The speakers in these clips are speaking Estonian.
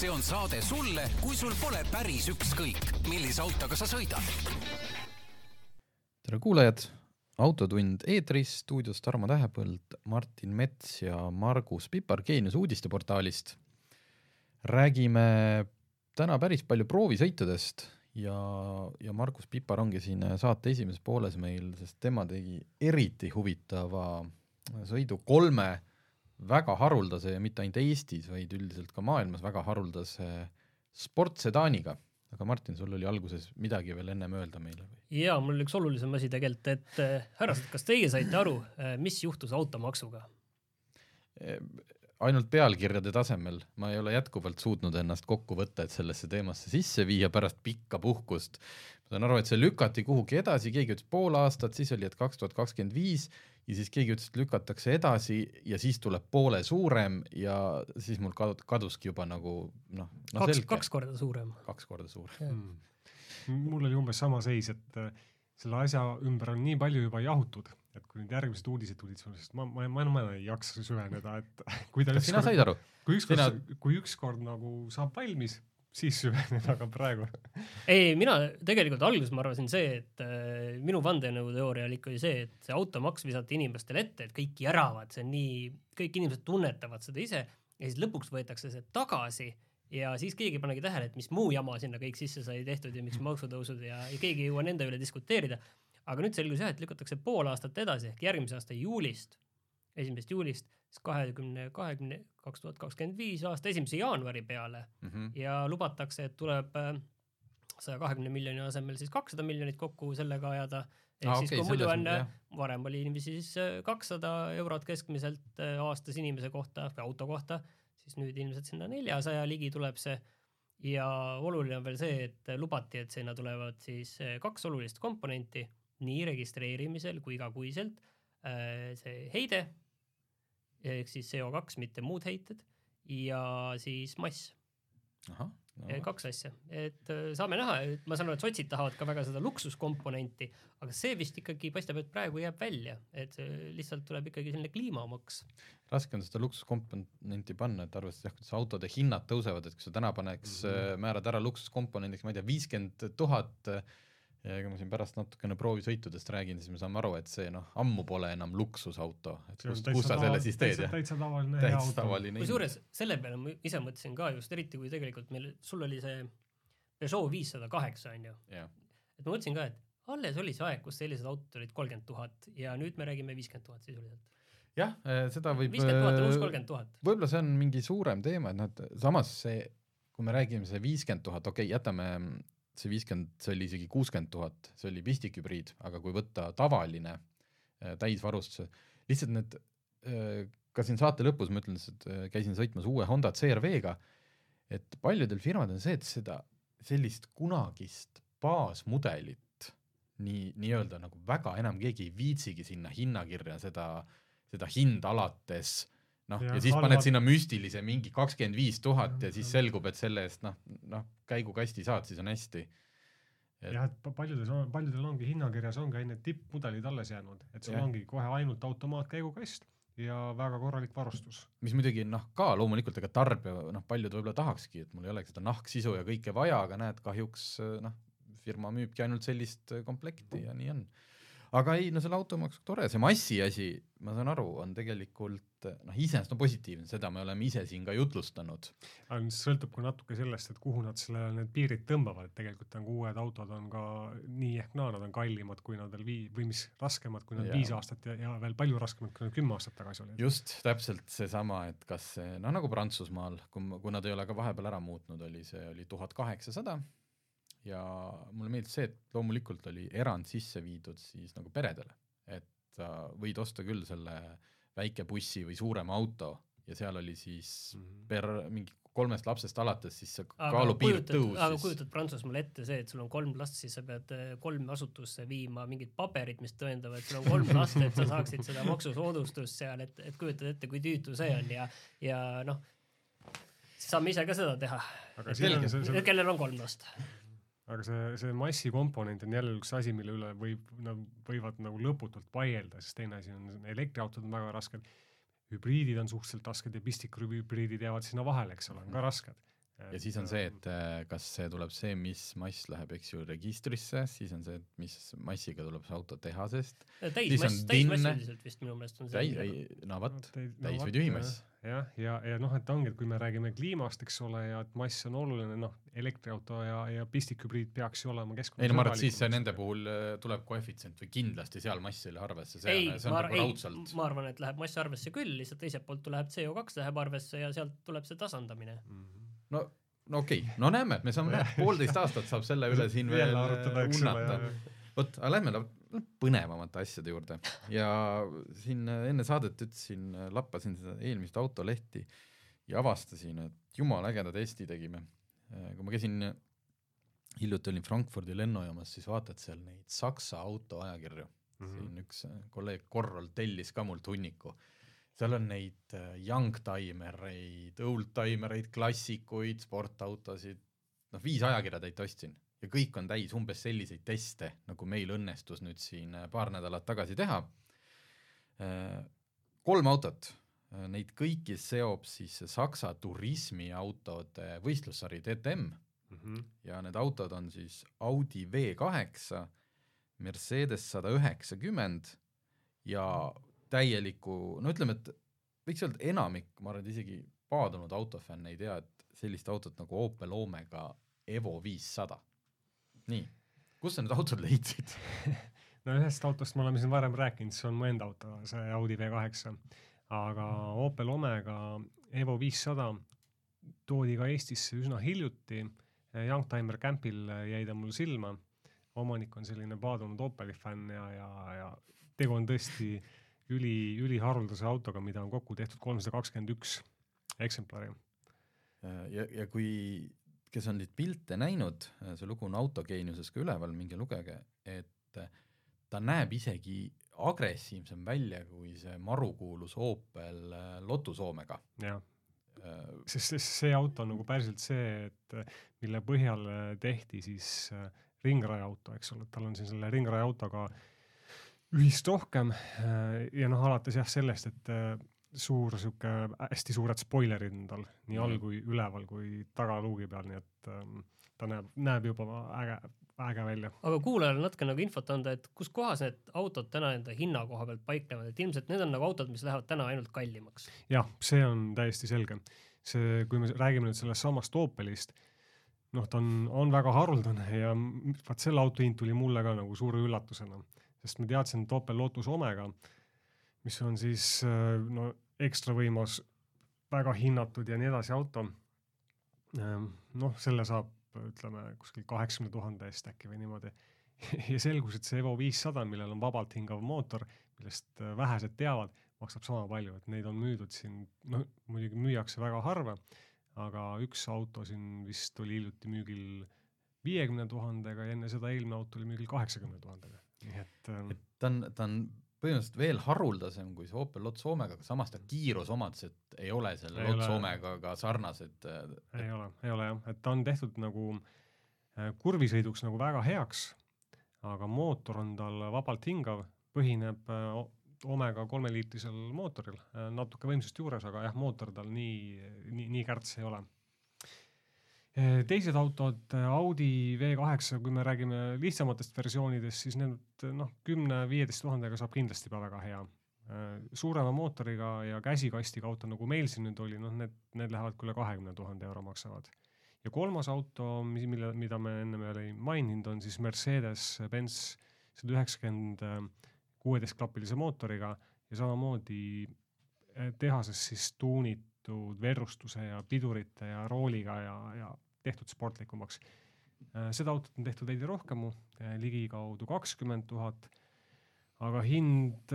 see on saade sulle, kui sul pole päris ükskõik, millise autoga sa sõidad. tere kuulajad, Autotund eetris, stuudios Tarmo Tähepõld, Martin Mets ja Margus Pipar Geenius uudisteportaalist. räägime täna päris palju proovisõitudest ja, ja Margus Pipar ongi siin saate esimeses pooles meil, sest tema tegi eriti huvitava sõidu kolme väga haruldase ja mitte ainult Eestis, vaid üldiselt ka maailmas väga haruldase sportsedaaniga. aga Martin, sul oli alguses midagi veel ennem öelda meile või? jaa, mul oli üks olulisem asi tegelikult, et äh, härrased, kas teie saite aru, äh, mis juhtus automaksuga? ainult pealkirjade tasemel, ma ei ole jätkuvalt suutnud ennast kokku võtta, et sellesse teemasse sisse viia pärast pikka puhkust. ma saan aru, et see lükati kuhugi edasi, keegi ütles pool aastat, siis oli, et kaks tuhat kakskümmend viis ja siis keegi ütles, et lükatakse edasi ja siis tuleb poole suurem ja siis mul kad-, kaduski juba nagu noh no, kaks, kaks korda suurem. kaks korda suurem mm.. mul oli umbes sama seis, et äh, selle asja ümber on nii palju juba jahutud, et kui nüüd järgmised uudised tulid, siis ma, ma, ma, ma ei jaksa süveneda, et kui ta kas sina said aru? kui ükskord Sina..., kui ükskord nagu saab valmis, siis süvened, aga praegu ei, mina tegelikult alguses ma arvasin see, et äh, minu vandenõuteooria oli ikkagi see, et see automaks visati inimestele ette, et kõik järavad, see on nii, kõik inimesed tunnetavad seda ise ja siis lõpuks võetakse see tagasi ja siis keegi ei panegi tähele, et mis muu jama sinna kõik sisse sai tehtud ja miks maksutõusud ja, ja keegi ei jõua nende üle diskuteerida. aga nüüd selgus jah, et lükatakse pool aastat edasi ehk järgmise aasta juulist, esimesest juulist siis kahekümne, kahekümne, kaks tuhat kakskümmend viis aasta esimese jaanuari peale mm -hmm. ja lubatakse, et tuleb äh, saja kahekümne miljoni asemel siis kakssada miljonit kokku sellega ajada. ehk ah, siis okay, kui muidu on, varem oli inimesi siis äh, kakssada eurot keskmiselt äh, aastas inimese kohta või auto kohta, siis nüüd ilmselt sinna neljasaja ligi tuleb see ja oluline on veel see, et lubati, et sinna tulevad siis kaks olulist komponenti nii registreerimisel kui igakuiselt. See heide ehk siis CO2, mitte muud heited ja siis mass. No. kaks asja, et äh, saame näha, et ma saan aru, et sotsid tahavad ka väga seda luksuskomponenti, aga see vist ikkagi paistab, et praegu jääb välja, et lihtsalt tuleb ikkagi selline kliimamaks. raske on seda luksuskomponenti panna, et arvestades jah, kuidas autode hinnad tõusevad, et kui sa täna paneks mm, -hmm. määrad ära luksuskomponendiks, ma ei tea, viiskümmend tuhat ja ega ma siin pärast natukene proovisõitudest räägin, siis me saame aru, et see noh, ammu pole enam luksusauto, et kus, kus sa selle siis teed, jah. täitsa tavaline hea auto. kusjuures selle peale ma ise mõtlesin ka just, eriti kui tegelikult meil, sul oli see Peugeot viissada kaheksa onju. et ma mõtlesin ka, et alles oli see aeg, kus sellised autod olid kolmkümmend tuhat ja nüüd me räägime viiskümmend tuhat sisuliselt. jah, eh, seda võib. viiskümmend tuhat on uus kolmkümmend tuhat. võib-olla see on mingi suurem teema, et noh, et samas see, kui me räägime see viiskümmend tuhat, okei okay,, jätame see viiskümmend, see oli isegi kuuskümmend tuhat, see oli pistikhübriid, aga kui võtta tavaline äh, täisvarustuse, lihtsalt need äh, ka siin saate lõpus ma ütlen, et äh, käisin sõitmas uue Honda CRV-ga, et paljudel firmadel on see, et seda sellist kunagist baasmudelit nii, nii-öelda nagu väga enam keegi ei viitsigi sinna hinnakirja seda, seda hinda alates noh, ja siis paned sinna müstilise mingi kakskümmend viis tuhat ja siis selgub, et selle eest noh, noh, käigukasti saad, siis on hästi et.... jah, et paljudes on, paljudel ongi hinnakirjas ongi ainult tippmudelid alles jäänud, et sul ja. ongi kohe ainult automaatkäigukast ja väga korralik varustus. mis muidugi noh, ka loomulikult ega tarbija noh, paljud võib-olla tahakski, et mul ei oleks seda nahksisu ja kõike vaja, aga näed, kahjuks noh, firma müübki ainult sellist komplekti ja nii on aga ei, no selle automaksu tore, see massi asi, ma saan aru, on tegelikult noh, iseenesest on positiivne, seda me oleme ise siin ka jutlustanud. aga see sõltub ka natuke sellest, et kuhu nad selle, need piirid tõmbavad, et tegelikult on ka uued autod on ka nii ehk naa, nad on kallimad, kui nad veel vii- või mis raskemad, kui nad ja. viis aastat ja, ja veel palju raskemad, kui nad kümme aastat tagasi olid. just, täpselt seesama, et kas see, noh nagu Prantsusmaal, kui, kui nad ei ole ka vahepeal ära muutnud, oli see oli tuhat kaheksasada ja mulle meeldis see, et loomulikult oli erand sisse viidud siis nagu peredele, et sa võid osta küll selle väike bussi või suurema auto ja seal oli siis mm -hmm. per mingi kolmest lapsest alates siis see kaalupiir tõusis. aga kujutad Prantsusmaal ette see, et sul on kolm last, siis sa pead eh, kolme asutusse viima mingid paberid, mis tõendavad, et sul on kolm last, et sa saaksid seda maksusoodustust seal, et, et kujutad ette, kui tüütu see on ja, ja noh, saame ise ka seda teha. kellel on kolm last aga see, see massikomponent on jälle üks asi, mille üle võib, nad võivad nagu lõputult vaielda, sest teine asi on, elektriautod on väga rasked, hübriidid on suhteliselt rasked ja pistikhübriidid jäävad sinna vahele, eks ole, on ka rasked. Ja siis on see, et äh, kas see tuleb see, mis mass läheb, eks ju, registrisse, siis on see, et mis massiga tuleb see auto tehasest. täismass, täismass üldiselt vist minu meelest on see. täis, ei, no vot, täis või tühimass. jah, ja, ja, ja noh, et ongi, et kui me räägime kliimast, eks ole, ja et mass on oluline, noh, elektriauto ja, ja pistikhübriid peaks ju olema keskkonna ei no ma arvan, et siis nende puhul äh, tuleb koefitsient või kindlasti seal mass ei lähe arvesse, see ei, on, see on ma, nagu ei, raudselt. ma arvan, et läheb mass arvesse küll, lihtsalt teiselt poolt läheb CO2 läheb arvesse ja sealt tuleb see tasandamine mm. -hmm. No no okei okay., no näeme, me saame näha, poolteist aastat saab selle üle siin veel unnata. vot, aga lähme põnevamate asjade juurde ja siin enne saadet ütlesin, lappasin seda eelmist autolehti ja avastasin, et jumala ägeda testi tegime. kui ma käisin, hiljuti olin Frankfurdi lennujaamas, siis vaatad seal neid Saksa autoajakirju mm, -hmm. siin üks kolleeg Korrol tellis ka mult hunniku seal on neid äh, youngtimereid, oldtimereid, klassikuid, sportautosid, noh, viis ajakirjatäit ostsin ja kõik on täis umbes selliseid teste, nagu meil õnnestus nüüd siin äh, paar nädalat tagasi teha. Äh, kolm autot, neid kõiki seob siis Saksa turismiautode võistlussari DTM mm -hmm. ja need autod on siis Audi V8, Mercedes sada üheksakümmend ja täieliku, no ütleme, et võiks öelda enamik, ma arvan, et isegi paadunud autofänn ei tea, et sellist autot nagu Opel Omega Evo viissada. nii, kus sa need autod leidsid? No ühest autost me oleme siin varem rääkinud, see on mu enda auto, see Audi V8, aga Opel Omega Evo viissada toodi ka Eestisse üsna hiljuti, Youngtimer Campil jäi ta mul silma, omanik on selline paadunud Opeli fänn ja, ja, ja tegu on tõesti üli, üliharuldase autoga, mida on kokku tehtud kolmsada kakskümmend üks eksemplari. ja, ja kui, kes on neid pilte näinud, see lugu on Autogeeniuses ka üleval, minge lugege, et ta näeb isegi agressiivsem välja kui see marukuulus Opel Lotus Omega. jah, sest, sest see auto on nagu päriselt see, et mille põhjal tehti siis ringraja auto, eks ole, tal on siin selle ringraja autoga äh, ühist rohkem äh, ja noh, alates jah sellest, et äh, suur sihuke hästi suured spoilerid on tal nii all kui üleval kui tagaluugi peal, nii et ähm, ta näeb, näeb juba äge, äge välja. aga kuulajale natuke nagu infot anda, et kus kohas need autod täna enda hinna koha pealt paiknevad, et ilmselt need on nagu autod, mis lähevad täna ainult kallimaks. jah, see on täiesti selge. see, kui me räägime nüüd sellest samast Opelist, noh, ta on, on väga haruldane ja vaat selle auto hind tuli mulle ka nagu suure üllatusena sest ma teadsin, et Opel Lotus Omega, mis on siis äh, no ekstra võimas, väga hinnatud ja nii edasi auto. Ähm, noh, selle saab, ütleme kuskil kaheksakümne tuhande eest äkki või niimoodi. ja selgus, et see Evo viissada, millel on vabalt hingav mootor, millest äh, vähesed teavad, maksab sama palju, et neid on müüdud siin, noh muidugi müüakse väga harva, aga üks auto siin vist oli hiljuti müügil viiekümne tuhandega ja enne seda eelmine auto oli müügil kaheksakümne tuhandega nii et ähm.... et ta on, ta on põhimõtteliselt veel haruldasem kui see Opel Lotus Omega, aga samas ta kiirusomadused ei ole selle Lotus Omegaga sarnased. Äh, ei ole, ei ole jah, et ta on tehtud nagu äh, kurvisõiduks nagu väga heaks, aga mootor on tal vabalt hingav, põhineb äh, Omega kolmeliitrisel mootoril, natuke võimsust juures, aga jah, mootor tal nii, nii, nii kärts ei ole teised autod, äh, Audi V8, kui me räägime lihtsamatest versioonidest, siis need noh, kümne-viieteist tuhandega saab kindlasti juba väga hea. Suurema mootoriga ja käsikastiga auto, nagu meil siin nüüd oli, noh, need, need lähevad ka üle kahekümne tuhande euro maksavad. ja kolmas auto, mille, mida me ennem veel ei maininud, on siis Mercedes-Benz sada üheksakümmend kuueteistklapilise mootoriga ja samamoodi tehases siis tuunitud tehtud verrustuse ja pidurite ja rooliga ja, ja tehtud sportlikumaks. Äh, seda autot on tehtud veidi rohkem, äh, ligikaudu kakskümmend tuhat. aga hind,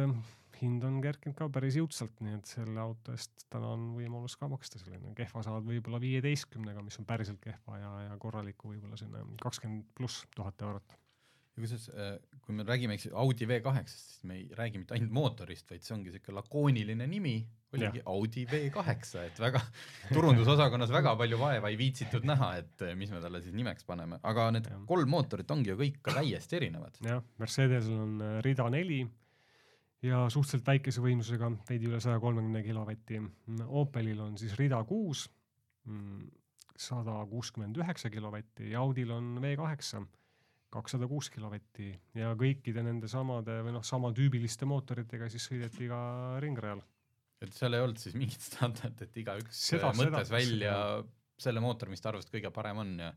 hind on kerkinud ka päris jõudsalt, nii et selle auto eest täna on võimalus ka maksta selline kehva saad võib-olla viieteistkümnega, mis on päriselt kehva ja, ja korraliku võib-olla selline kakskümmend pluss tuhat eurot ja kusjuures, äh, kui me räägime, eks ju, Audi V8-st, siis me ei räägi mitte ainult mootorist, vaid see ongi niisugune lakooniline nimi, oligi ja. Audi V8, et väga, turundusosakonnas väga palju vaeva ei viitsitud näha, et äh, mis me talle siis nimeks paneme, aga need ja. kolm mootorit ongi ju kõik ka täiesti erinevad. jah, Mercedesel on äh, rida neli ja suhteliselt väikese võimsusega, veidi üle saja kolmekümne kilovati. Opelil on siis rida kuus, mm, sada kuuskümmend üheksa kilovatti ja Audil on V8 kakssada kuus kilovatti ja kõikide nende samade või noh, sama tüübiliste mootoritega siis sõideti ka ringrajal. et seal ei olnud siis mingit standardit, et igaüks mõtles seda- välja seda- selle mootori, mis ta arvas, et kõige parem on ja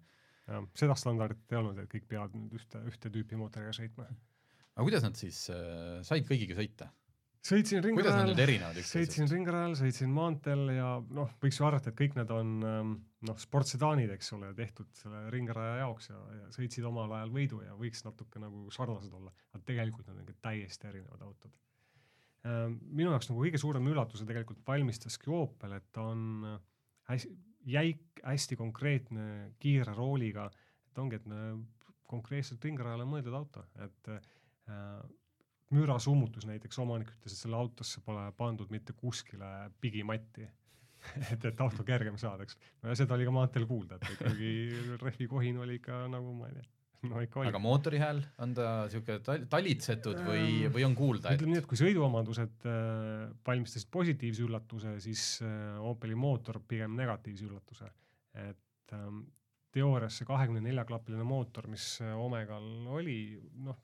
jah, seda standardit ei olnud, et kõik peavad nüüd ühte, ühte tüüpi mootoriga sõitma. aga kuidas nad siis äh, said kõigiga sõita? Sõitsin ringrajal, sõitsin ringrajal, sõitsin maanteel ja noh, võiks ju arvata, et kõik need on ähm, noh, sportsedaanid, eks ole, tehtud selle ringraja jaoks ja, ja sõitsid omal ajal võidu ja võiks natuke nagu sarnased olla, aga tegelikult nad on ikka täiesti erinevad autod. minu jaoks nagu kõige suurem üllatuse tegelikult valmistaski Opel, et ta on äh, hästi jäik, hästi konkreetne, kiire rooliga, et ongi, et konkreetselt ringrajale mõeldud auto, et äh, mürasummutus näiteks omanik ütles, et selle autosse pole pandud mitte kuskile pigimatti et, et auto kergem saada, eks. no ja seda oli ka maanteel kuulda, et ikkagi rehvi kohin oli ikka nagu ma ei tea, no ikka oli. aga mootori hääl, on ta siuke tal- talitsetud või, või on kuulda, et ütleme nii, et kui sõiduomadused äh, valmistasid positiivse üllatuse, siis äh, Opeli mootor pigem negatiivse üllatuse. et ähm, teoorias see kahekümne neljaklapiline mootor, mis äh, Omegal oli, noh,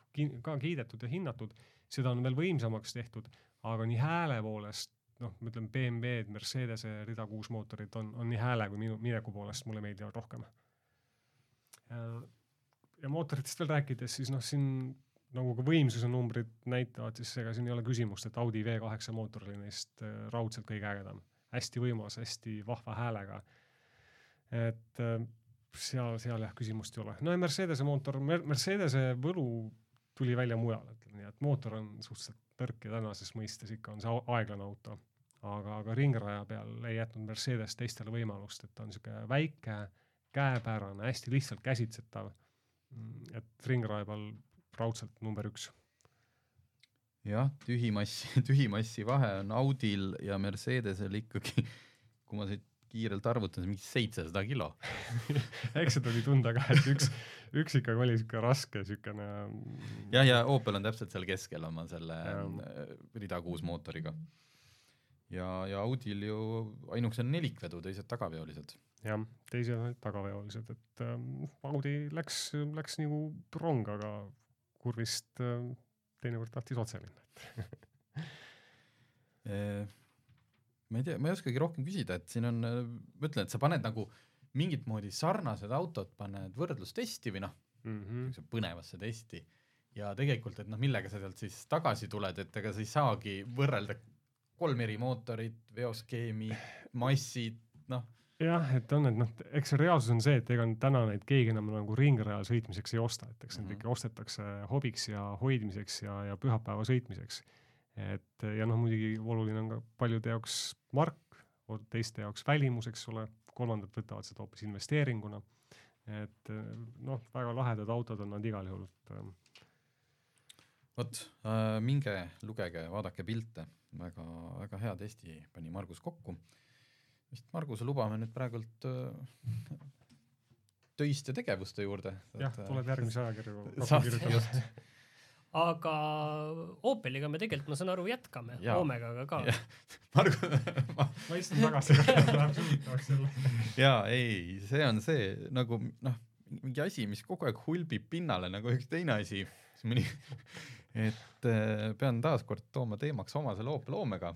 ka kiidetud ja hinnatud, seda on veel võimsamaks tehtud, aga nii hääle poolest, noh, ma ütlen BMW-d, Mercedese rida kuus mootorid on, on nii hääle kui minu mineku poolest mulle meeldivad rohkem. ja mootoritest veel rääkides, siis noh, siin nagu ka võimsuse numbrid näitavad, siis ega siin ei ole küsimust, et Audi V8 mootor oli neist äh, raudselt kõige ägedam. hästi võimas, hästi vahva häälega. et äh, seal, seal jah, küsimust ei ole. no ja Mercedese mootor Mer, Mercedese võlu tuli välja mujal, ütleme nii, et mootor on suhteliselt nõrk ja tänases mõistes ikka on see aeglane auto. aga, aga ringraja peal ei jätnud Mercedes teistele võimalust, et ta on niisugune väike, käepärane, hästi lihtsalt käsitsetav. Mm, et ringraja peal raudselt number üks. jah, tühimassi, tühimassi vahe on Audil ja Mercedesel ikkagi, kui ma siit kiirelt arvutan, mingi seitsesada kilo. eks see tuli tunda ka, et üks, üks ikkagi oli siuke raske siukene. jah, ja Opel on täpselt seal keskel oma selle Jah. äh, rida kuus mootoriga. ja, ja Audil ju ainukesena nelikvedu, teised tagaveolised. jah, teised olid tagaveolised, et ähm, Audi läks, läks nagu rong, aga kurvist äh, teinekord tahtis otse minna ma ei tea, ma ei oskagi rohkem küsida, et siin on, ma ütlen, et sa paned nagu mingit moodi sarnased autod, paned võrdlustesti või noh, mm. -hmm. põnevasse testi ja tegelikult, et noh, millega sa sealt siis tagasi tuled, et ega sa ei saagi võrrelda kolm eri mootorit, veoskeemi, massid, noh, jah, et on, et noh, eks see reaalsus on see, et ega täna neid keegi enam nagu ringrajal sõitmiseks ei osta, et eks need Mhm. ikka ostetakse hobiks ja hoidmiseks ja, ja pühapäeva sõitmiseks. Et ja noh, muidugi oluline on ka paljude jaoks mark, teiste jaoks välimus, eks ole, kolmandad võtavad seda hoopis investeeringuna. et noh, väga lahedad autod on nad igal juhul, ähm, vot äh, minge lugege, vaadake pilte, väga, väga hea testi pani Margus kokku. vist Marguse lubame nüüd praegult äh, töiste tegevuste juurde. jah, tuleb järgmise ajakirju kokku kirjutada. Aga Opeliga me tegelikult, ma saan aru, jätkame. Omegaga ka. Margus, ma ma istun tagasi, läheb huvitavaks jälle. jaa, ei, see on see nagu noh, mingi asi, mis kogu aeg hulbib pinnale nagu üks teine asi, siis mõni, et äh, pean taaskord tooma teemaks oma selle Opel Omega,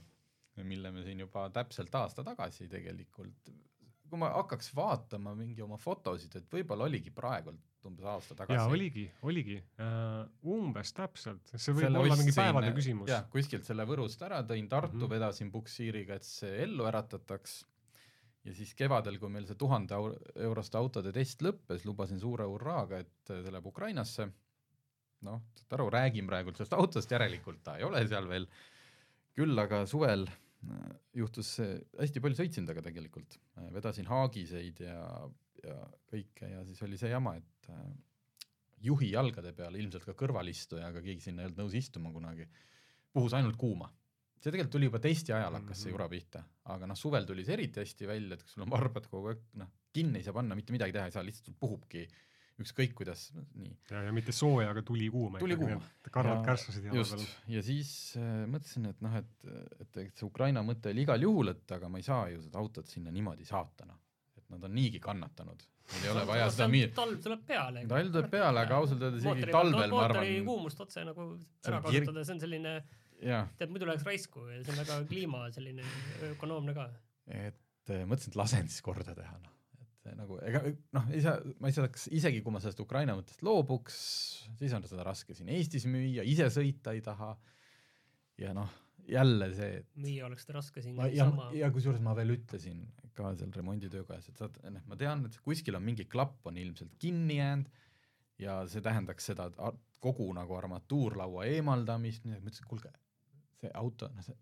mille me siin juba täpselt aasta tagasi tegelikult, kui ma hakkaks vaatama mingi oma fotosid, et võib-olla oligi praegult umbes aasta tagasi. jaa, oligi, oligi uh, umbes täpselt, see võib Selle olla mingi ostsin, päevade küsimus. jah, kuskilt selle Võrust ära tõin, Tartu mm. -hmm. vedasin puksiiriga, et see ellu äratataks. ja siis kevadel, kui meil see tuhande euroste autode test lõppes, lubasin suure hurraaga, et see läheb Ukrainasse. noh, saad aru, räägin praegu sellest autost, järelikult ta ei ole seal veel. küll aga suvel äh, juhtus hästi palju sõitsin temaga tegelikult, vedasin haagiseid ja, ja kõike ja siis oli see jama, et äh, juhi jalgade peal, ilmselt ka kõrvalistuja, aga keegi sinna ei olnud nõus istuma kunagi, puhus ainult kuuma. see tegelikult tuli juba testi ajal hakkas see Mhm. jura pihta, aga noh, suvel tuli see eriti hästi välja, et kui sul on varbad kogu aeg, noh, kinni ei saa panna, mitte midagi teha ei saa, lihtsalt puhubki ükskõik kuidas, nii. ja, ja mitte sooja, aga tuli kuuma. Tuli kuuma. karvad Ja kärsasid jala peal., ja siis äh, mõtlesin, et noh, et, et, et see Ukraina mõte oli igal juhul, et aga ma ei saa ju seda autot sinna niimoodi saata, noh. et nad on niigi kannatanud, neil ei ole vaja seda müüa. talv tuleb peale. talv tuleb peale, aga ausalt öeldes isegi talvel ma mootori arvan, kuumust otse nagu ära kasutada, see on selline, tead muidu läheks raisku ja see on väga kliima selline ökonoomne ka. et eh, mõtlesin, et lasen siis korda teha, noh. Et eh, nagu ega noh, ei saa, ma ei saaks, isegi kui ma sellest Ukraina mõttest loobuks, siis on seda raske siin Eestis müüa, ise sõita ei taha. ja noh, jälle see, et müüa oleks seda raske siin ma ja sama,. ja kusjuures ma veel ütlesin ka seal remonditöö käes, et saad, noh, ma tean, et kuskil on mingi klapp on ilmselt kinni jäänud ja see tähendaks seda, et kogu nagu armatuurlaua eemaldamist, ma ütlesin, kuulge, see auto, noh see,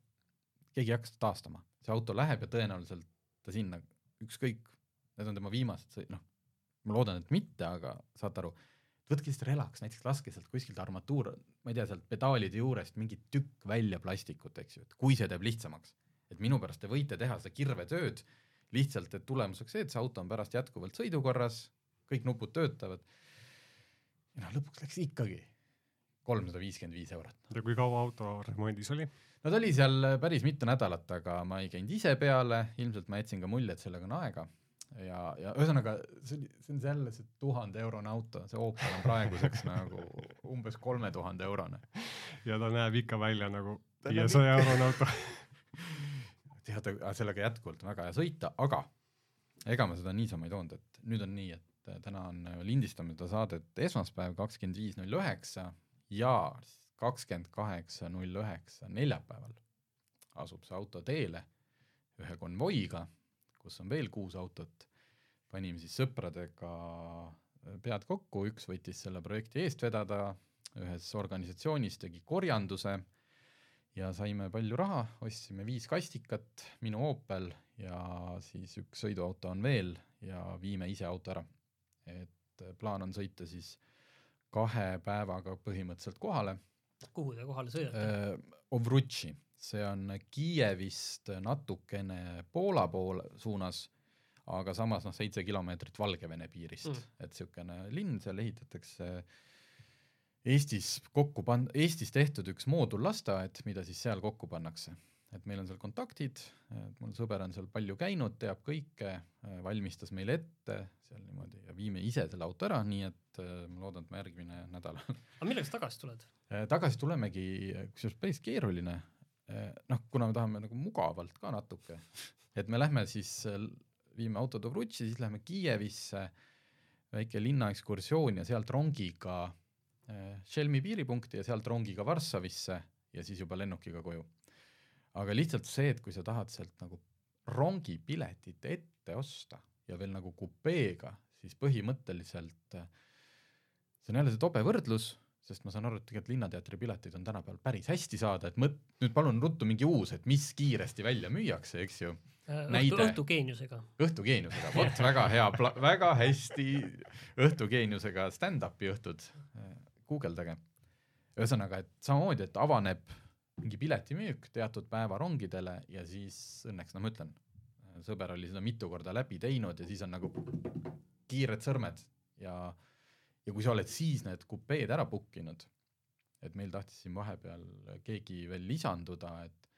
keegi ei hakka seda taastama, see auto läheb ja tõenäoliselt ta sinna, ükskõik, need on tema viimased, noh, ma loodan, et mitte, aga saate aru, võtke lihtsalt relaks, näiteks laske sealt kuskilt armatuur, ma ei tea, sealt pedaalide juurest mingi tükk välja plastikut, eks ju, et kui see teeb lihtsamaks, et minu pärast te võite teha seda kirvetööd lihtsalt, et tulemuseks see, et see auto on pärast jätkuvalt sõidukorras, kõik nupud töötavad. ja noh, lõpuks läks ikkagi kolmsada viiskümmend viis eurot. ja kui kaua auto remondis oli? no ta oli seal päris mitu nädalat, aga ma ei käinud ise peale, ilmselt ma jätsin ka mulje, et sellega on aega. ja, ja ühesõnaga see oli, see on jälle see tuhande eurone auto, see Opel on praeguseks nagu umbes kolme tuhande eurone. ja ta näeb ikka välja nagu viiesaja eurone auto. tead, sellega jätkuvalt on väga hea sõita, aga ega ma seda niisama ei toonud, et nüüd on nii, et äh, täna on, lindistame seda saadet esmaspäev, kakskümmend viis null üheksa ja kakskümmend kaheksa null üheksa neljapäeval asub see auto teele ühe konvoiga, kus on veel kuus autot. panime siis sõpradega pead kokku, üks võttis selle projekti eest vedada, ühes organisatsioonis tegi korjanduse ja saime palju raha, ostsime viis kastikat, minu Opel ja siis üks sõiduauto on veel ja viime ise auto ära. et äh, plaan on sõita siis kahe päevaga põhimõtteliselt kohale kuhu te kohale sõidate? äh, Ovrutši, see on Kiievist natukene Poola poole suunas, aga samas noh, seitse kilomeetrit Valgevene piirist Mm. et niisugune linn, seal ehitatakse Eestis kokku pan-, Eestis tehtud üks moodullasteaed, mida siis seal kokku pannakse. et meil on seal kontaktid, et mul sõber on seal palju käinud, teab kõike, valmistas meile ette seal niimoodi ja viime ise selle auto ära, nii et äh, ma loodan, et ma järgmine nädal aga milleks tagasi tuled? Eh, tagasi tulemegi, kusjuures päris keeruline, noh, kuna me tahame nagu mugavalt ka natuke, et me lähme siis, viime auto Dobrutši, siis lähme Kiievisse, väike linnaekskursioon ja sealt rongiga eh, Šelmi piiripunkti ja sealt rongiga Varssavisse ja siis juba lennukiga koju. aga lihtsalt see, et kui sa tahad sealt nagu rongipiletit ette osta ja veel nagu kupeega, siis põhimõtteliselt eh, see on jälle see tobe võrdlus, sest ma saan aru, et tegelikult Linnateatri piletid on tänapäeval päris hästi saada, et mõt-, nüüd palun ruttu mingi uus, et mis kiiresti välja müüakse, eks ju. õhtu, Näide. õhtugeeniusega. õhtugeeniusega, vot väga hea, väga hästi õhtugeeniusega stand-up'i õhtud, guugeldage. ühesõnaga, et samamoodi, et avaneb mingi piletimüük teatud päeva rongidele ja siis õnneks, no ma ütlen, sõber oli seda mitu korda läbi teinud ja siis on nagu kiired sõrmed ja, ja kui sa oled siis need kupeed ära book inud, et meil tahtis siin vahepeal keegi veel lisanduda, et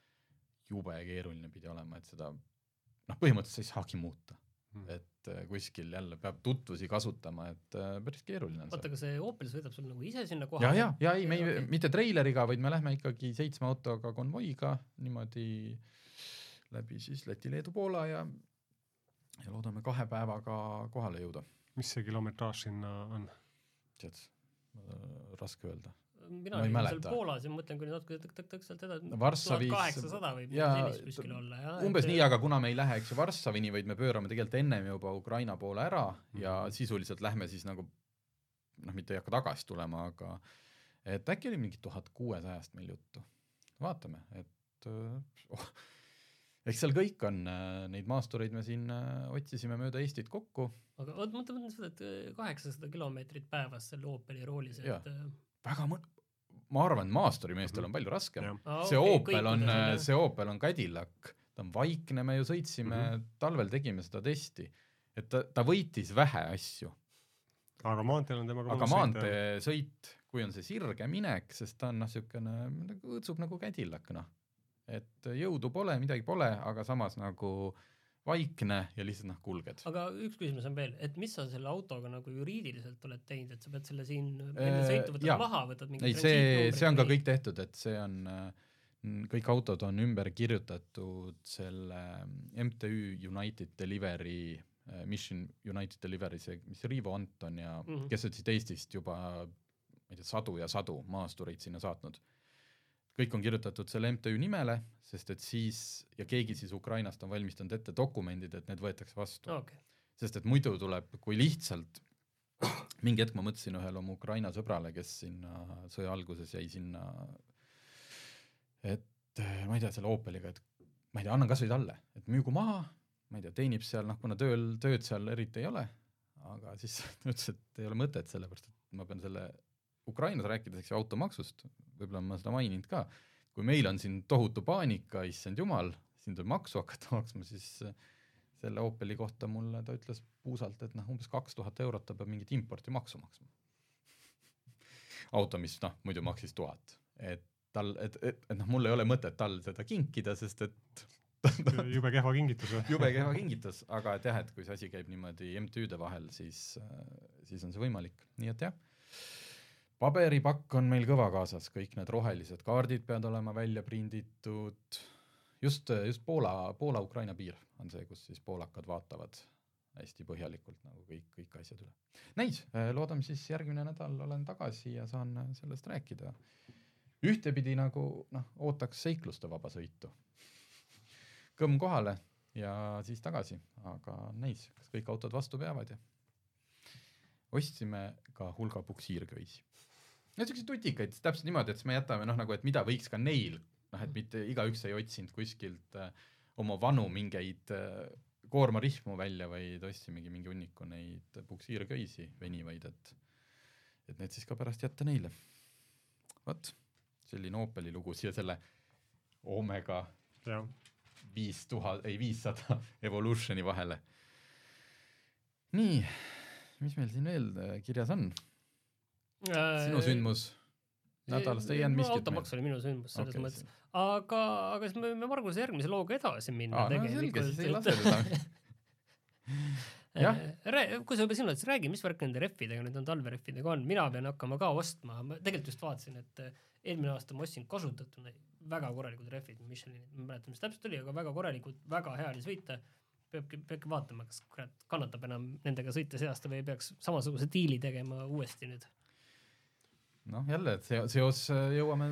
jube keeruline pidi olema, et seda noh, põhimõtteliselt sa ei saagi muuta, et äh, kuskil jälle peab tutvusi kasutama, et äh, päris keeruline on oota, see. aga see Opel sõidab sul nagu ise sinna ja, kohale? ja, ja ei, me ei Okei., mitte treileriga, vaid me lähme ikkagi seitsme autoga konvoiga niimoodi läbi siis Läti, Leedu, Poola ja ja loodame kahe päevaga kohale jõuda. mis see kilometraaž sinna on? tead, raske öelda. mina olin seal. Poolas ja mõtlen, kui natuke tõk-tõk-tõk sealt edasi. Varssavis- kaheksasada võib sellist kuskil olla, jah. umbes nii, aga kuna me ei lähe, eks ju, Varssavini, vaid me pöörame tegelikult ennem juba Ukraina poole ära ja Mhm. sisuliselt lähme siis nagu noh, mitte ei hakka tagasi tulema, aga et äkki oli mingi tuhat kuuesajast meil juttu. vaatame, et öö, oh, eks seal kõik on, neid maastureid me siin öö, otsisime mööda Eestit kokku, aga oot, mõtle, mõtle seda, et äh, kaheksasada kilomeetrit päevas selle Opeli roolis, Jaa. et äh, väga mõ-, ma arvan, maasturimeestel on palju raskem. See okei, Opel on see Opel on Cadillac, ta on vaikne, me ju sõitsime mm. -hmm. talvel tegime seda testi, et ta, ta võitis vähe asju, aga maanteel on temaga aga maanteesõit, kui on see sirge minek, sest ta on noh, niisugune, õõtsub nagu Cadillac noh, et jõudu pole, midagi pole, aga samas nagu vaikne ja lihtsalt noh, kulged. aga üks küsimus on veel, et mis sa selle autoga nagu juriidiliselt oled teinud, et sa pead selle siin Äh, enne sõitu võtad jaa. maha, võtad mingi ei, see, see on ka kõik tehtud, et see on, kõik autod on ümber kirjutatud selle MTÜ United Delivery, Mission United Delivery, see, mis Riivo Anton ja mm. -hmm. kes on siit Eestist juba ma ei tea, sadu ja sadu maastureid sinna saatnud. Kõik on kirjutatud selle MTÜ nimele, sest et siis ja keegi siis Ukrainast on valmistanud ette dokumendid, et need võetakse vastu. Okei, sest et muidu tuleb, kui lihtsalt mingi hetk ma mõtlesin ühele oma Ukraina sõbrale, kes sinna sõja alguses jäi sinna, et eh, ma ei tea, selle Opeliga, et ma ei tea, annan kasvõi talle, et müügu maha, ma ei tea, teenib seal, noh, kuna tööl, tööd seal eriti ei ole, aga siis ta ütles, et ei ole mõtet, sellepärast et ma pean selle Ukrainas rääkides, eks ju, automaksust, võib-olla ma seda maininud ka, kui meil on siin tohutu paanika, issand jumal, siin tuleb maksu hakata maksma, siis eh, selle Opeli kohta mulle ta ütles puusalt, et noh, umbes kaks tuhat eurot ta peab mingit impordimaksu maksma. auto, mis noh, muidu maksis tuhat, et tal, et, et, et noh, mul ei ole mõtet tal seda kinkida, sest et jube kehva kingitus või? jube kehva kingitus, aga et jah, et kui see asi käib niimoodi MTÜ-de vahel, siis, siis on see võimalik, nii et jah. Paberipakk on meil kõva kaasas, kõik need rohelised kaardid peavad olema välja prinditud. just, just Poola, Poola-Ukraina piir on see, kus siis poolakad vaatavad hästi põhjalikult nagu kõik, kõik asjad üle. Näis, loodame siis järgmine nädal olen tagasi ja saan sellest rääkida. ühtepidi nagu noh, ootaks seiklustevaba sõitu kõmm kohale ja siis tagasi, aga näis, kas kõik autod vastu peavad ja ostsime ka hulga puksiirköisi. No siukseid tutikaid, täpselt niimoodi, et siis me jätame noh, nagu et mida võiks ka neil, noh et mitte igaüks ei otsinud kuskilt äh, oma vanu mingeid äh, koormarihmu välja, vaid ostsimegi mingi hunniku neid puksiirköisi venivaid, et et need siis ka pärast jätta neile. vot, selline Opeli lugu siia selle Omega viis tuhat, ei viissada Evolutioni vahele. nii, mis meil siin veel äh, kirjas on? Sinu sündmus nädalast ei jäänud miskit automaks oli minu sündmus selles Okei, mõttes, aga, aga siis me võime Marguse järgmise looga edasi minna aa, no selge, siis ei lase tegelikult. teda. Jah. Rää-, kui sa juba sinu oled, siis räägi, mis värk nende rehvidega nüüd on talverehvidega on, mina pean hakkama ka ostma, ma tegelikult just vaatasin, et eh, eelmine aasta ma ostsin kasutatuna väga korralikud rehvid, Michelinid, ma ei mäleta, mis täpselt oli, aga väga korralikud, väga hea oli sõita. peabki, peabki vaatama, kas kurat kannatab enam nendega sõita see aasta või peaks samasuguse diili tegema uuesti nüüd. noh, jälle, et seos äh, jõuame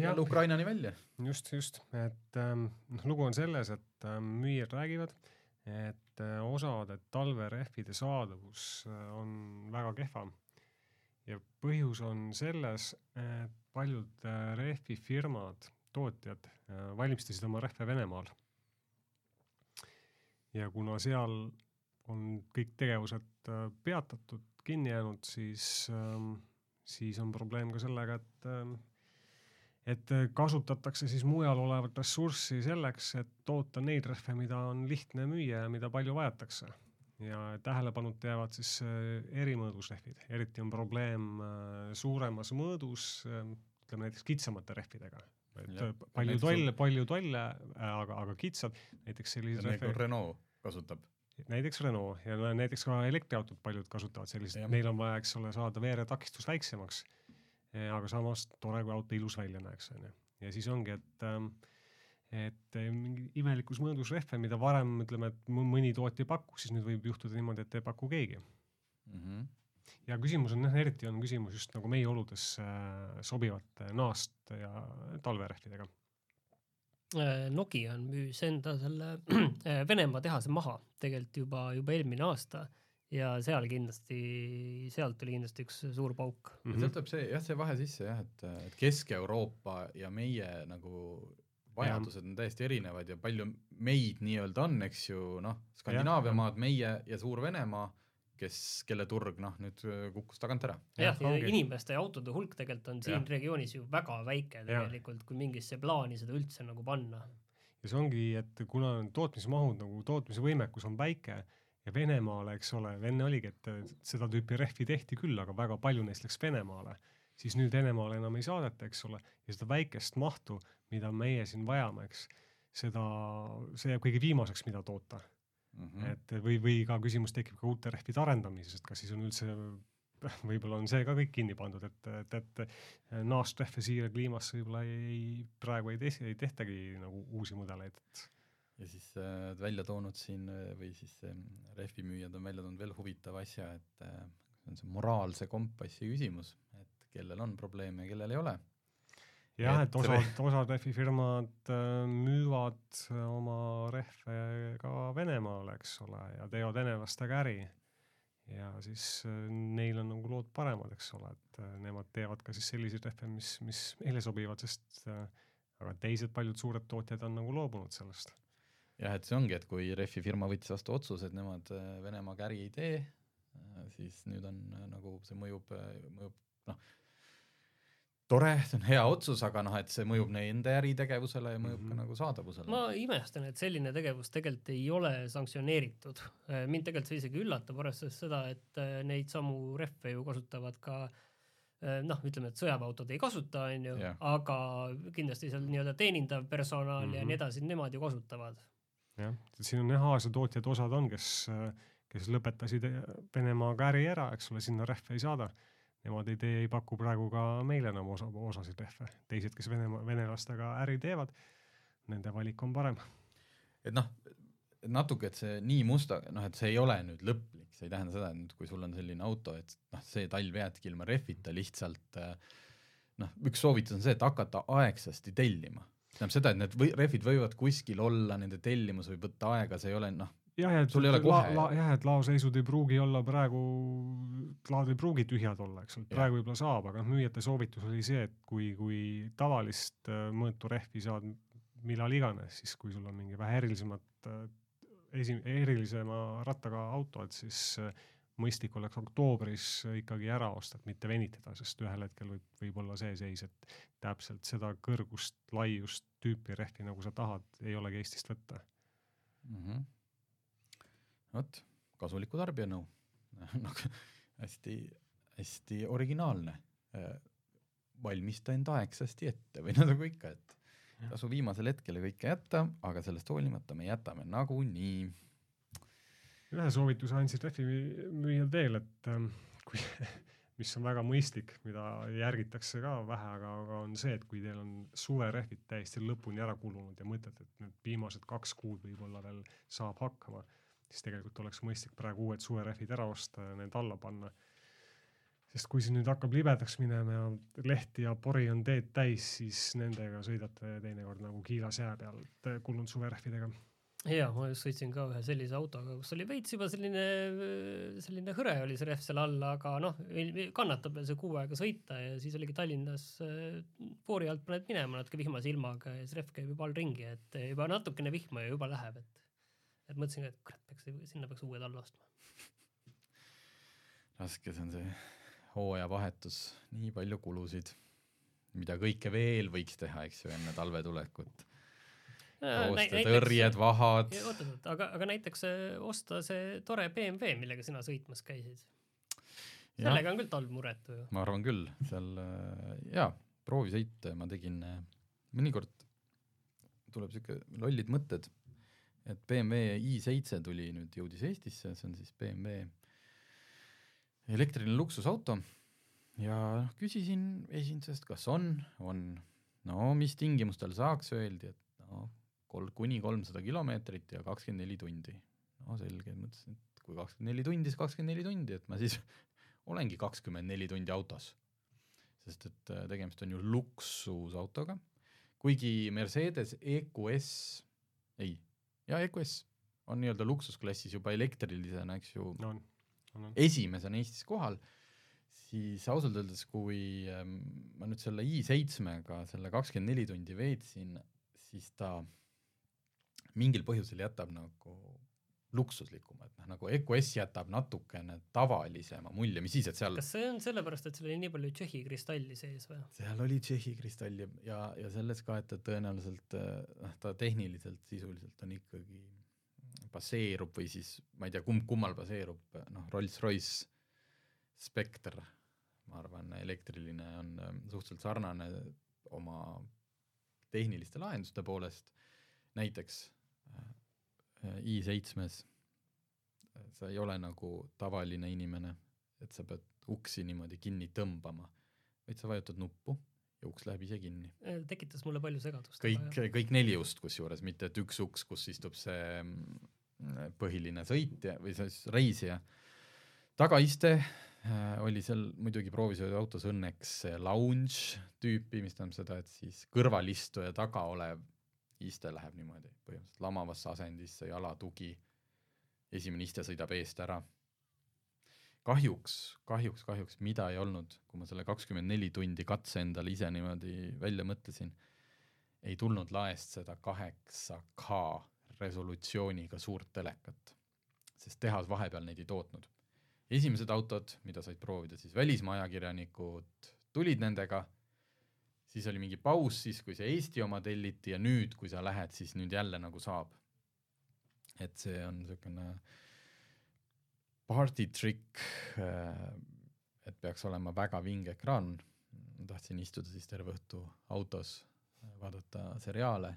jälle Ukrainani välja. just, just, et ähm, noh, lugu on selles, et ähm, müüjad räägivad, et äh, osade talverehvide saadavus äh, on väga kehva. ja põhjus on selles, et paljud äh, rehvifirmad, tootjad äh, valmistasid oma rehve Venemaal. ja kuna seal on kõik tegevused äh, peatatud, kinni jäänud, siis ähm,, siis on probleem ka sellega, et ähm, et äh, kasutatakse siis mujal olevat ressurssi selleks, et toota neid rehve, mida on lihtne müüa ja mida palju vajatakse. ja tähelepanuta jäävad siis äh, erimõõdus rehvid, eriti on probleem äh, suuremas mõõdus, ütleme näiteks kitsamate rehvidega. et äh, palju tolle, palju tolle, aga, aga kitsad, näiteks selliseid nagu rehve, Renault kasutab. Näiteks Renault ja näiteks ka elektriautod paljud kasutavad selliseid Jah., neil on vaja, eks ole, saada veeretakistus väiksemaks. aga samas tore, kui auto ilus välja näeks, onju. ja siis ongi, et ähm, et eh, mingi imelikus mõõdus rehve, mida varem ütleme, et mõ- mõni tootja ei paku, siis nüüd võib juhtuda niimoodi, et ei paku keegi. Mhm. ja küsimus on jah, eriti on küsimus just nagu meie oludes äh, sobivate naast ja talverehvidega. Äh, Nokia müüs enda selle äh, Venemaa tehase maha tegelikult juba, juba eelmine aasta ja seal kindlasti, sealt tuli kindlasti üks suur pauk. Mhm. ja sealt tuleb see jah, see vahe sisse jah, et, et Kesk-Euroopa ja meie nagu vajadused on täiesti erinevad ja palju meid nii-öelda on, eks ju, noh, Skandinaavia Jah. maad, meie ja Suur-Venemaa, kes, kelle turg noh, nüüd öö, kukkus tagant ära. jah, ja ongi. inimeste ja autode hulk tegelikult on siin Jah. regioonis ju väga väike tegelikult, kui mingisse plaani seda üldse nagu panna. ja see ongi, et kuna tootmismahud nagu tootmise võimekus on väike ja Venemaale, eks ole, enne oligi, et seda tüüpi rehvi tehti küll, aga väga palju neist läks Venemaale, siis nüüd Venemaale enam ei saadeta, eks ole, ja seda väikest mahtu, mida meie siin vajame, eks, seda, see jääb kõige viimaseks, mida toota. Mm. -hmm. et või, või ka küsimus tekib ka uute rehvide arendamises, et kas siis on üldse võib-olla on see ka kõik kinni pandud, et, et, et naastrehve siia kliimasse võib-olla ei, praegu ei, te, ei tehtagi nagu uusi mudeleid, et ja siis äh, välja toonud siin äh, või siis äh, rehvimüüjad on välja toonud veel huvitava asja, et äh, see on see moraalse kompassi küsimus, et kellel on probleeme ja kellel ei ole. Jah, Et et osad, osad rehvifirmad äh, müüvad oma rehve ka Venemaale, eks ole, ja teevad venelastega äri. ja siis äh, neil on nagu lood paremad, eks ole, et äh, nemad teevad ka siis selliseid rehve, mis, mis meile sobivad, sest äh, aga teised paljud suured tootjad on nagu loobunud sellest jah, et see ongi, et kui rehvifirma võttis vastu otsuse, et nemad äh, Venemaaga äri ei tee, siis nüüd on äh, nagu see mõjub, mõjub noh, tore, see on hea otsus, aga noh, et see mõjub nende äritegevusele ja mõjub mm -hmm. ka nagu saadavusele. ma imestan, et selline tegevus tegelikult ei ole sanktsioneeritud. mind tegelikult see isegi üllatab, arvestades seda, et äh, neid samu rehve ju kasutavad ka äh, noh, ütleme, et sõjaväeautod ei kasuta, onju, aga kindlasti seal nii-öelda teenindav personal mm -hmm. ja Mhm. nii edasi, nemad ju kasutavad. jah, siin on jah, Aasia tootjad, osad on, kes, kes lõpetasid Venemaaga äri ära, eks ole, sinna rehve ei saada. Nemad ei tee, ei paku praegu ka meile enam osa, osasid rehve. teised, kes Venemaa, venelastega äri teevad, nende valik on parem. et noh, natuke, et see nii musta, noh, et see ei ole nüüd lõplik, see ei tähenda seda, et nüüd kui sul on selline auto, et noh, see talv jäädki ilma rehvita lihtsalt äh, noh, üks soovitus on see, et hakata aegsasti tellima. tähendab seda, et need või, rehvid võivad kuskil olla, nende tellimus võib võtta aega, see ei ole noh, jah, ja et Sul ei ole kohe- jah, et laoseisud ei pruugi olla praegu, laod ei pruugi tühjad olla, eks ole, praegu võib-olla saab, aga noh, müüjate soovitus oli see, et kui, kui tavalist äh, mõõtu rehvi saad millal iganes, siis kui sul on mingi vähe erilisemat äh, esi-, erilisema rattaga auto, et siis äh, mõistlik oleks oktoobris ikkagi ära osta, et mitte venitada, sest ühel hetkel võib, võib olla see seis, et täpselt seda kõrgust, laiust, tüüpi rehvi, nagu sa tahad, ei olegi Eestist võtta. mm -hmm. Vot, kasuliku tarbijanõu nagu hästi, hästi originaalne. valmista end aegsasti ette või no nagu ikka, et tasu viimasel hetkel kõike jätta, aga sellest hoolimata me jätame nagunii. ühe soovituse andsid rehvimüüjad veel, et ähm, kui, mis on väga mõistlik, mida järgitakse ka vähe, aga, aga on see, et kui teil on suverehvid täiesti lõpuni ära kulunud ja mõtlete, et need viimased kaks kuud võib-olla veel saab hakkama, siis tegelikult oleks mõistlik praegu uued suverehvid ära osta ja need alla panna. sest kui see nüüd hakkab libedaks minema ja lehti ja pori on teed täis, siis nendega sõidate teinekord nagu kiilas jää peal te- kulunud suverehvidega ja ma just sõitsin ka ühe sellise autoga, kus oli veits juba selline, selline hõre oli see rehv seal all, aga noh, kannatab veel see kuu aega sõita ja siis oligi Tallinnas äh, foori alt paned minema natuke vihmase ilmaga ja siis rehv käib juba all ringi, et juba natukene vihma ja juba läheb, et et mõtlesin ka, et kurat, peaks, sinna peaks uued alla ostma. raske see on see hooajavahetus, nii palju kulusid, mida kõike veel võiks teha, eks ju, enne talve tulekut. osta tõrjed, vahad. oot, oot, aga, aga näiteks äh, osta see tore BMW, millega sina sõitmas käisid. sellega on küll talv muretu ju. ma arvan küll, seal äh, jaa, proovisõite ma tegin, mõnikord tuleb siuke lollid mõtted, et BMW i7 tuli nüüd, jõudis Eestisse, see on siis BMW elektriline luksusauto. Ja noh, küsisin esindusest, kas on, on, no mis tingimustel? Saaks, öeldi, et no kol-, kuni kolmsada kilomeetrit ja kakskümmend neli tundi. no selge, mõtlesin, et kui kakskümmend neli tundi, siis kakskümmend neli tundi, et ma siis olengi kakskümmend neli tundi autos. sest et äh, tegemist on ju luksusautoga, kuigi Mercedes EQS, ei, jaa EQS on nii-öelda luksusklassis juba elektrilisena, eks ju, no on, on, on. esimesena Eestis kohal, siis ausalt öeldes, kui ähm, ma nüüd selle i7-ga selle kakskümmend neli tundi veetsin, siis ta mingil põhjusel jätab nagu luksuslikuma, et noh, nagu EQS jätab natukene tavalisema mulje, mis siis, et seal kas see on sellepärast, et seal oli nii palju Tšehhi kristalli sees või? seal oli Tšehhi kristall ja, ja, selles ka, et ta tõenäoliselt noh, ta tehniliselt sisuliselt on ikkagi baseerub või siis ma ei tea, kumb kummal baseerub, noh, Rolls-Royce Spectre, ma arvan, elektriline on äh, suhteliselt sarnane oma tehniliste lahenduste poolest, näiteks äh, i7-s sa ei ole nagu tavaline inimene, et sa pead uksi niimoodi kinni tõmbama, vaid sa vajutad nuppu ja uks läheb ise kinni. tekitas mulle palju segadust. kõik, kõik neli ust kusjuures, mitte et üks uks, kus istub see mm, põhiline sõitja või siis reisija. tagaiste äh, oli seal muidugi proovisööda autos õnneks lounge tüüpi, mis tähendab seda, et siis kõrvalistuja taga olev iste läheb niimoodi põhimõtteliselt lamavasse asendisse, jalatugi, esimene iste sõidab eest ära kahjuks, kahjuks, kahjuks, mida ei olnud, kui ma selle kakskümmend neli tundi katse endale ise niimoodi välja mõtlesin, ei tulnud laest seda kaheksa K resolutsiooniga suurt telekat, sest tehas vahepeal neid ei tootnud. esimesed autod, mida said proovida siis välismaa ajakirjanikud, tulid nendega, siis oli mingi paus siis, kui see Eesti oma telliti ja nüüd, kui sa lähed, siis nüüd jälle nagu saab. et see on niisugune party trick, äh, et peaks olema väga vinge ekraan. tahtsin istuda siis terve õhtu autos, vaadata seriaale.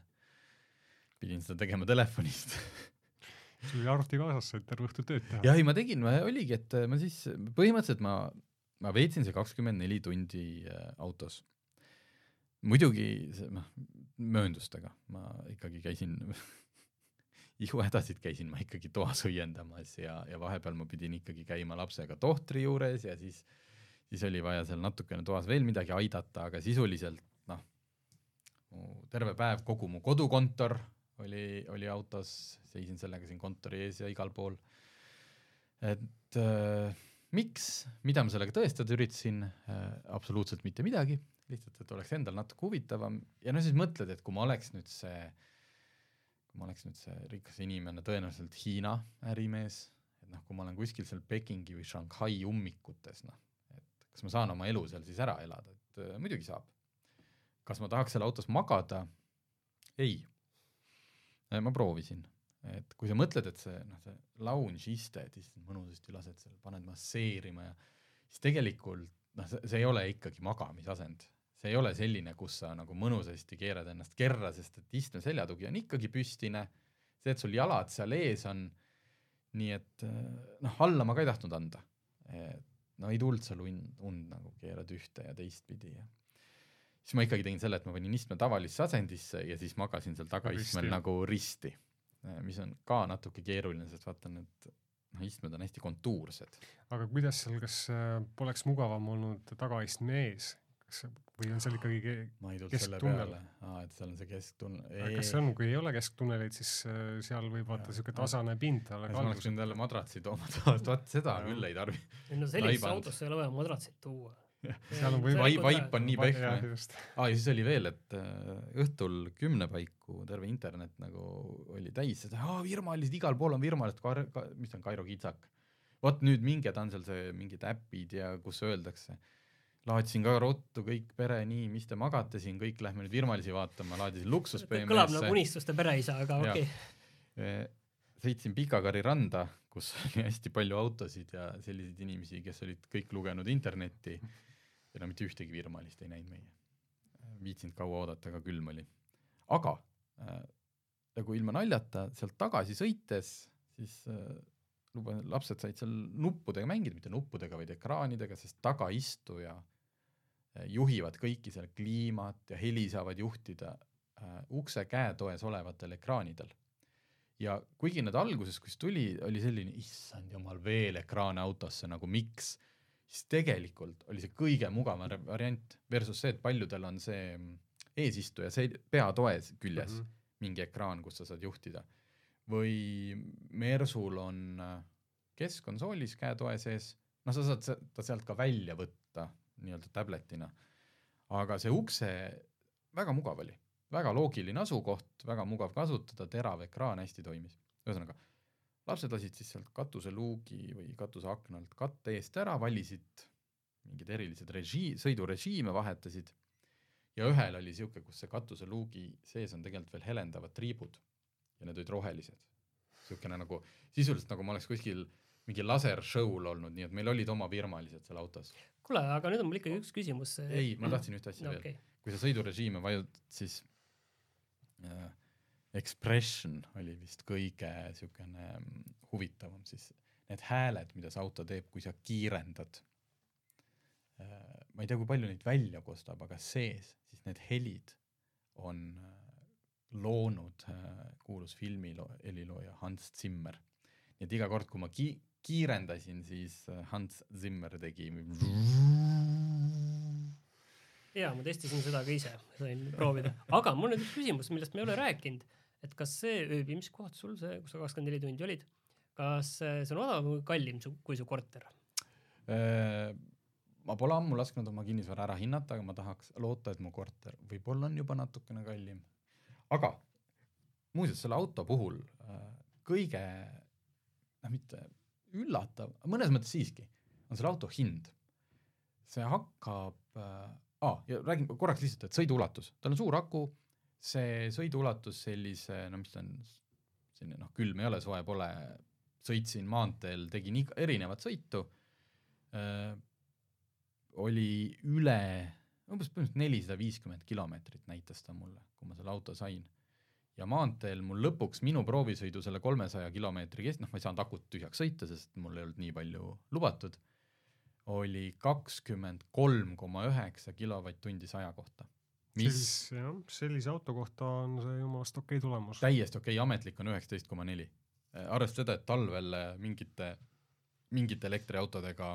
pidin seda tegema telefonist sul oli arvuti kaasas, said terve õhtu tööd teha. jah, ei ma tegin, oligi, et ma siis põhimõtteliselt ma, ma veetsin see kakskümmend neli tundi äh, autos. Muidugi noh, mööndustega, ma ikkagi käisin ihuhädasid käisin ma ikkagi toas õiendamas ja, ja vahepeal ma pidin ikkagi käima lapsega tohtri juures ja siis, siis oli vaja seal natukene toas veel midagi aidata, aga sisuliselt noh, terve päev kogu mu kodukontor oli, oli autos, seisin sellega siin kontori ees ja igal pool. et äh, miks, mida ma sellega tõestada üritasin äh,, absoluutselt mitte midagi, lihtsalt, et oleks endal natuke huvitavam ja no siis mõtled, et kui ma oleks nüüd see kui ma oleks nüüd see rikas inimene, tõenäoliselt Hiina ärimees, et noh, kui ma olen kuskil seal Pekingi või Shanghai ummikutes, noh, et kas ma saan oma elu seal siis ära elada, et äh, muidugi saab. kas ma tahaks seal autos magada? ei. Äh, ma proovisin, et kui sa mõtled, et see noh, see lounge iste, et istud mõnusasti, lased seal, paned masseerima ja siis tegelikult noh, see ei ole ikkagi magamisasend see ei ole selline, kus sa nagu mõnusasti keerad ennast kerra, sest et istme seljatugi on ikkagi püstine, see, et sul jalad seal ees on, nii et eh, noh, alla ma ka ei tahtnud anda. no ei tulnud seal und, und nagu keerad ühte ja teistpidi ja siis ma ikkagi tegin selle, et ma panin istme tavalisse asendisse ja siis magasin seal tagaistmel nagu risti, eh, mis on ka natuke keeruline, sest vaata need noh, istmed on hästi kontuursed. aga kuidas seal, kas äh, poleks mugavam olnud tagaistme ees, kas või on seal ikkagi ma ei tulnud selle peale, aa, et seal on see kesktunnel. kas see on, kui ei ole kesktunneleid, siis äh, seal võib vaata siuke tasane pind olla ma oleks võinud jälle madratsi tooma, vaat seda ja. küll ei tarvi. ei no sellisesse autosse ei ole vaja madratsit tuua. seal on võib-olla vaip, vaip on nii pehme. aa, ja siis oli veel, et äh, õhtul kümne paiku terve internet nagu oli täis seda, aa, virmalised, igal pool on virmalised, mis on Kairo kitsak. vot nüüd minge, ta on seal see, mingid äpid ja kus öeldakse laadisin ka ruttu kõik pere, nii, mis te magate siin, kõik lähme nüüd virmalisi vaatama, laadisin luksus BMW-sse. kõlab nagu unistuste pereisa, aga okei okay.. sõitsin Pikakari randa, kus oli hästi palju autosid ja selliseid inimesi, kes olid kõik lugenud internetti ja no mitte ühtegi virmalist ei näinud meie. viitsinud kaua oodata, aga külm oli. aga äh, nagu ilma naljata, sealt tagasi sõites, siis äh, luban, lapsed said seal nuppudega mängida, mitte nuppudega, vaid ekraanidega, sest tagaistuja juhivad kõiki seal kliimat ja heli saavad juhtida äh, ukse käetoes olevatel ekraanidel. ja kuigi need alguses, kus tuli, oli selline, issand jumal, veel ekraane autosse, nagu miks, siis tegelikult oli see kõige mugavam variant versus see, et paljudel on see mm, eesistuja see peatoes küljes mm -hmm. mingi ekraan, kus sa saad juhtida. või Mersul on äh, keskkonsoolis käetoe sees, noh, sa saad ta sealt ka välja võtta nii-öelda tabletina. aga see ukse, väga mugav oli, väga loogiline asukoht, väga mugav kasutada, terav ekraan, hästi toimis. ühesõnaga, lapsed lasid siis sealt katuseluugi või katuseakna alt katte eest ära, valisid mingid erilised režii-, sõidurežiime vahetasid ja ühel oli niisugune, kus see katuseluugi sees on tegelikult veel helendavad triibud ja need olid rohelised. niisugune nagu, sisuliselt nagu ma oleks kuskil mingi lasershow'l olnud, nii et meil olid oma virmalised seal autos kuule, aga nüüd on mul ikkagi üks küsimus. ei, ma tahtsin ühte asja no, veel okay.. kui sa sõidurežiime vajutad, siis äh, expression oli vist kõige niisugune mm, huvitavam, siis need hääled, mida see auto teeb, kui sa kiirendad. ma ei tea, kui palju neid välja kostab, aga sees, siis need helid on loonud kuulus filmiloo-, helilooja Hans Zimmer. nii et iga kord, kui ma ki-, kiirendasin, siis Hans Zimmer tegi ja ma testisin seda ka ise, sain proovida, aga mul on üks küsimus, millest me ei ole rääkinud, et kas see ööbimiskoht sul, see, kus sa kakskümmend neli tundi olid, kas see on odavam või kallim kui su korter? Äh, ma pole ammu lasknud oma kinnisvara ära hinnata, aga ma tahaks loota, et mu korter võib-olla on juba natukene kallim. aga muuseas, selle auto puhul äh, kõige, noh, mitte üllatav, mõnes mõttes siiski, on selle auto hind. see hakkab äh, aa, ja räägin korraks lihtsalt, et sõiduulatus, tal on suur aku, see sõiduulatus sellise, no mis ta on, selline noh, külm ei ole, soe pole, sõitsin maanteel, tegin iga, erinevat sõitu äh,, oli üle, umbes põhimõtteliselt nelisada viiskümmend kilomeetrit näitas ta mulle, kui ma selle auto sain. Ja maanteel mul lõpuks minu proovisõidu selle kolmesaja kilomeetri kest-, noh, ma ei saanud akut tühjaks sõita, sest mul ei olnud nii palju lubatud oli kakskümmend kolm koma üheksa kilovatt-tundi saja kohta. mis jah, sellise auto kohta on see jumalast okei okay tulemus. täiesti okei okay,, ametlik on üheksateist koma neli. arvestades seda, et talvel mingite, mingite elektriautodega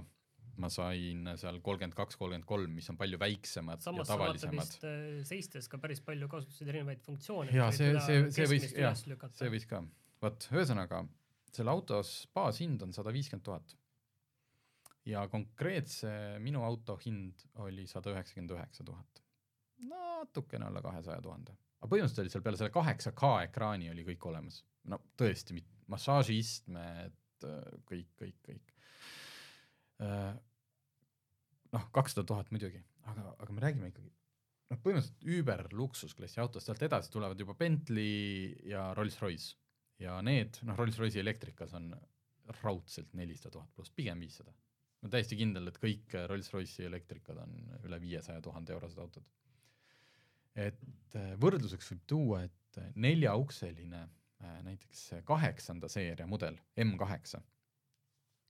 ma sain seal kolmkümmend kaks, kolmkümmend kolm, mis on palju väiksemad Samas ja tavalisemad. äh, seistes ka päris palju kasutasid erinevaid funktsioone. jaa, see, see, see võis, jah, see võis ka. vot, ühesõnaga, selle autos baashind on sada viiskümmend tuhat ja konkreetse minu auto hind oli sada üheksakümmend üheksa tuhat. natukene alla kahesaja tuhande. aga põhimõtteliselt oli seal peale selle kaheksa K ekraani oli kõik olemas. no tõesti, massaažiistmed, kõik, kõik, kõik. Äh, noh, kakssada tuhat muidugi, aga, aga me räägime ikkagi noh, põhimõtteliselt üüber luksusklassi autost, sealt edasi tulevad juba Bentley ja Rolls-Royce ja need, noh, Rolls-Royce'i elektrikas on raudselt nelisada tuhat pluss, pigem viissada ma olen täiesti kindel, et kõik Rolls-Royce'i elektrikad on üle viiesaja tuhande eurosed autod. et äh, võrdluseks võib tuua, et neljaukseline äh, näiteks kaheksanda seeria mudel M8,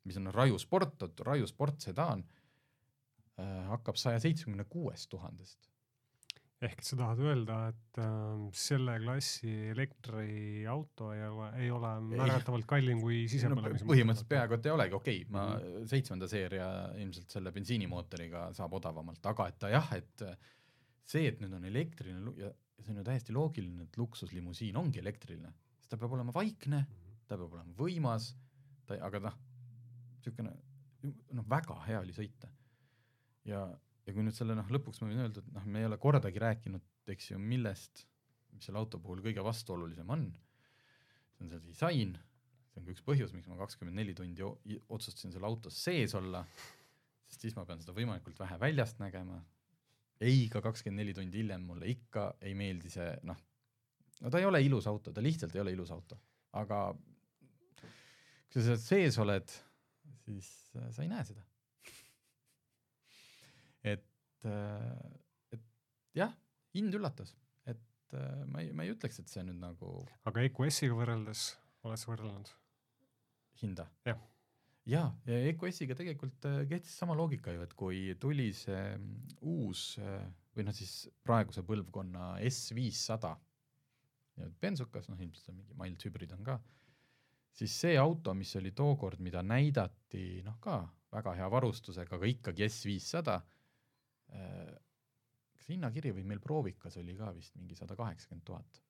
mis on Raju sport, Raju sportsedaan, äh, hakkab saja seitsmekümne kuuest tuhandest. Ehk sa tahad öelda, et äh, selle klassi elektriauto ei ole, ei ole märgatavalt kallim kui sisepõlemise no, põhimõtteliselt peaaegu et ei olegi, okei okay,, ma mhm. seitsmenda seeria ilmselt selle bensiinimootoriga saab odavamalt, aga et ta jah, et see, et nüüd on elektriline ja see on ju täiesti loogiline, et luksuslimusiin ongi elektriline, sest ta peab olema vaikne, ta peab olema võimas, ta, aga noh, niisugune noh, väga hea oli sõita. ja ja kui nüüd selle noh, lõpuks ma võin öelda, et noh, me ei ole kordagi rääkinud, eks ju, millest, mis selle auto puhul kõige vastuolulisem on, see on see disain, see on ka üks põhjus, miks ma kakskümmend neli tundi otsustasin selle autos sees olla, sest siis ma pean seda võimalikult vähe väljast nägema, ei, ka kakskümmend neli tundi hiljem mulle ikka ei meeldi see noh, no ta ei ole ilus auto, ta lihtsalt ei ole ilus auto, aga kui sa seal sees oled, siis äh, sa ei näe seda et, äh, et jah, hind üllatas, et äh, ma ei, ma ei ütleks, et see nüüd nagu. aga EQS-iga võrreldes oled sa võrrelnud? hinda? jah. ja, ja EQS-iga tegelikult kehtis sama loogika ju, et kui tuli see mm, uus või noh, siis praeguse põlvkonna S viissada, bensukas, noh ilmselt on mingi mild hübriid on ka, siis see auto, mis oli tookord, mida näidati noh, ka väga hea varustusega, aga ikkagi S viissada Äh, kas hinnakiri või meil proovikas oli ka vist mingi sada kaheksakümmend tuhat?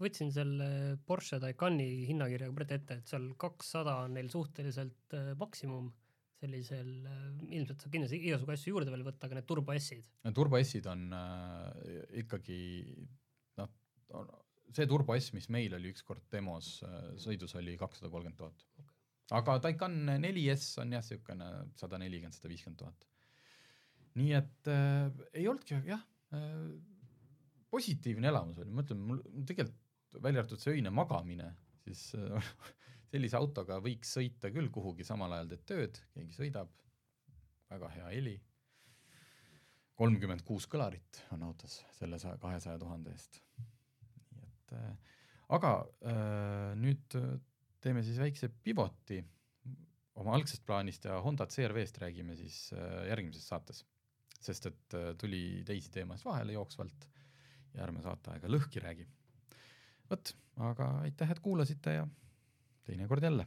võtsin selle Porsche Taycani hinnakirjaga praegu ette, et seal kakssada on neil suhteliselt äh, maksimum, sellisel äh,, ilmselt saab kindlasti igasugu asju juurde veel võtta, aga need turbo S-id. turbo S-id on äh, ikkagi noh, see turbo S, mis meil oli ükskord demos äh, sõidus, oli kakssada kolmkümmend tuhat. aga Taycan neli S on jah, niisugune sada nelikümmend, sada viiskümmend tuhat nii et äh, ei olnudki jah äh,, positiivne elamus oli, ma ütlen, mul tegelikult välja arvatud see öine magamine, siis äh, sellise autoga võiks sõita küll kuhugi, samal ajal teed tööd, keegi sõidab, väga hea heli, kolmkümmend kuus kõlarit on autos selle saja, kahesaja tuhande eest. Et äh, aga äh, nüüd teeme siis väikse pivoti, oma algsest plaanist ja Honda CRV-st räägime siis äh, järgmises saates. sest et äh, tuli teisi teemasid vahele jooksvalt ja ärme saateaega lõhki räägi. vot, aga aitäh, et kuulasite ja teinekord jälle.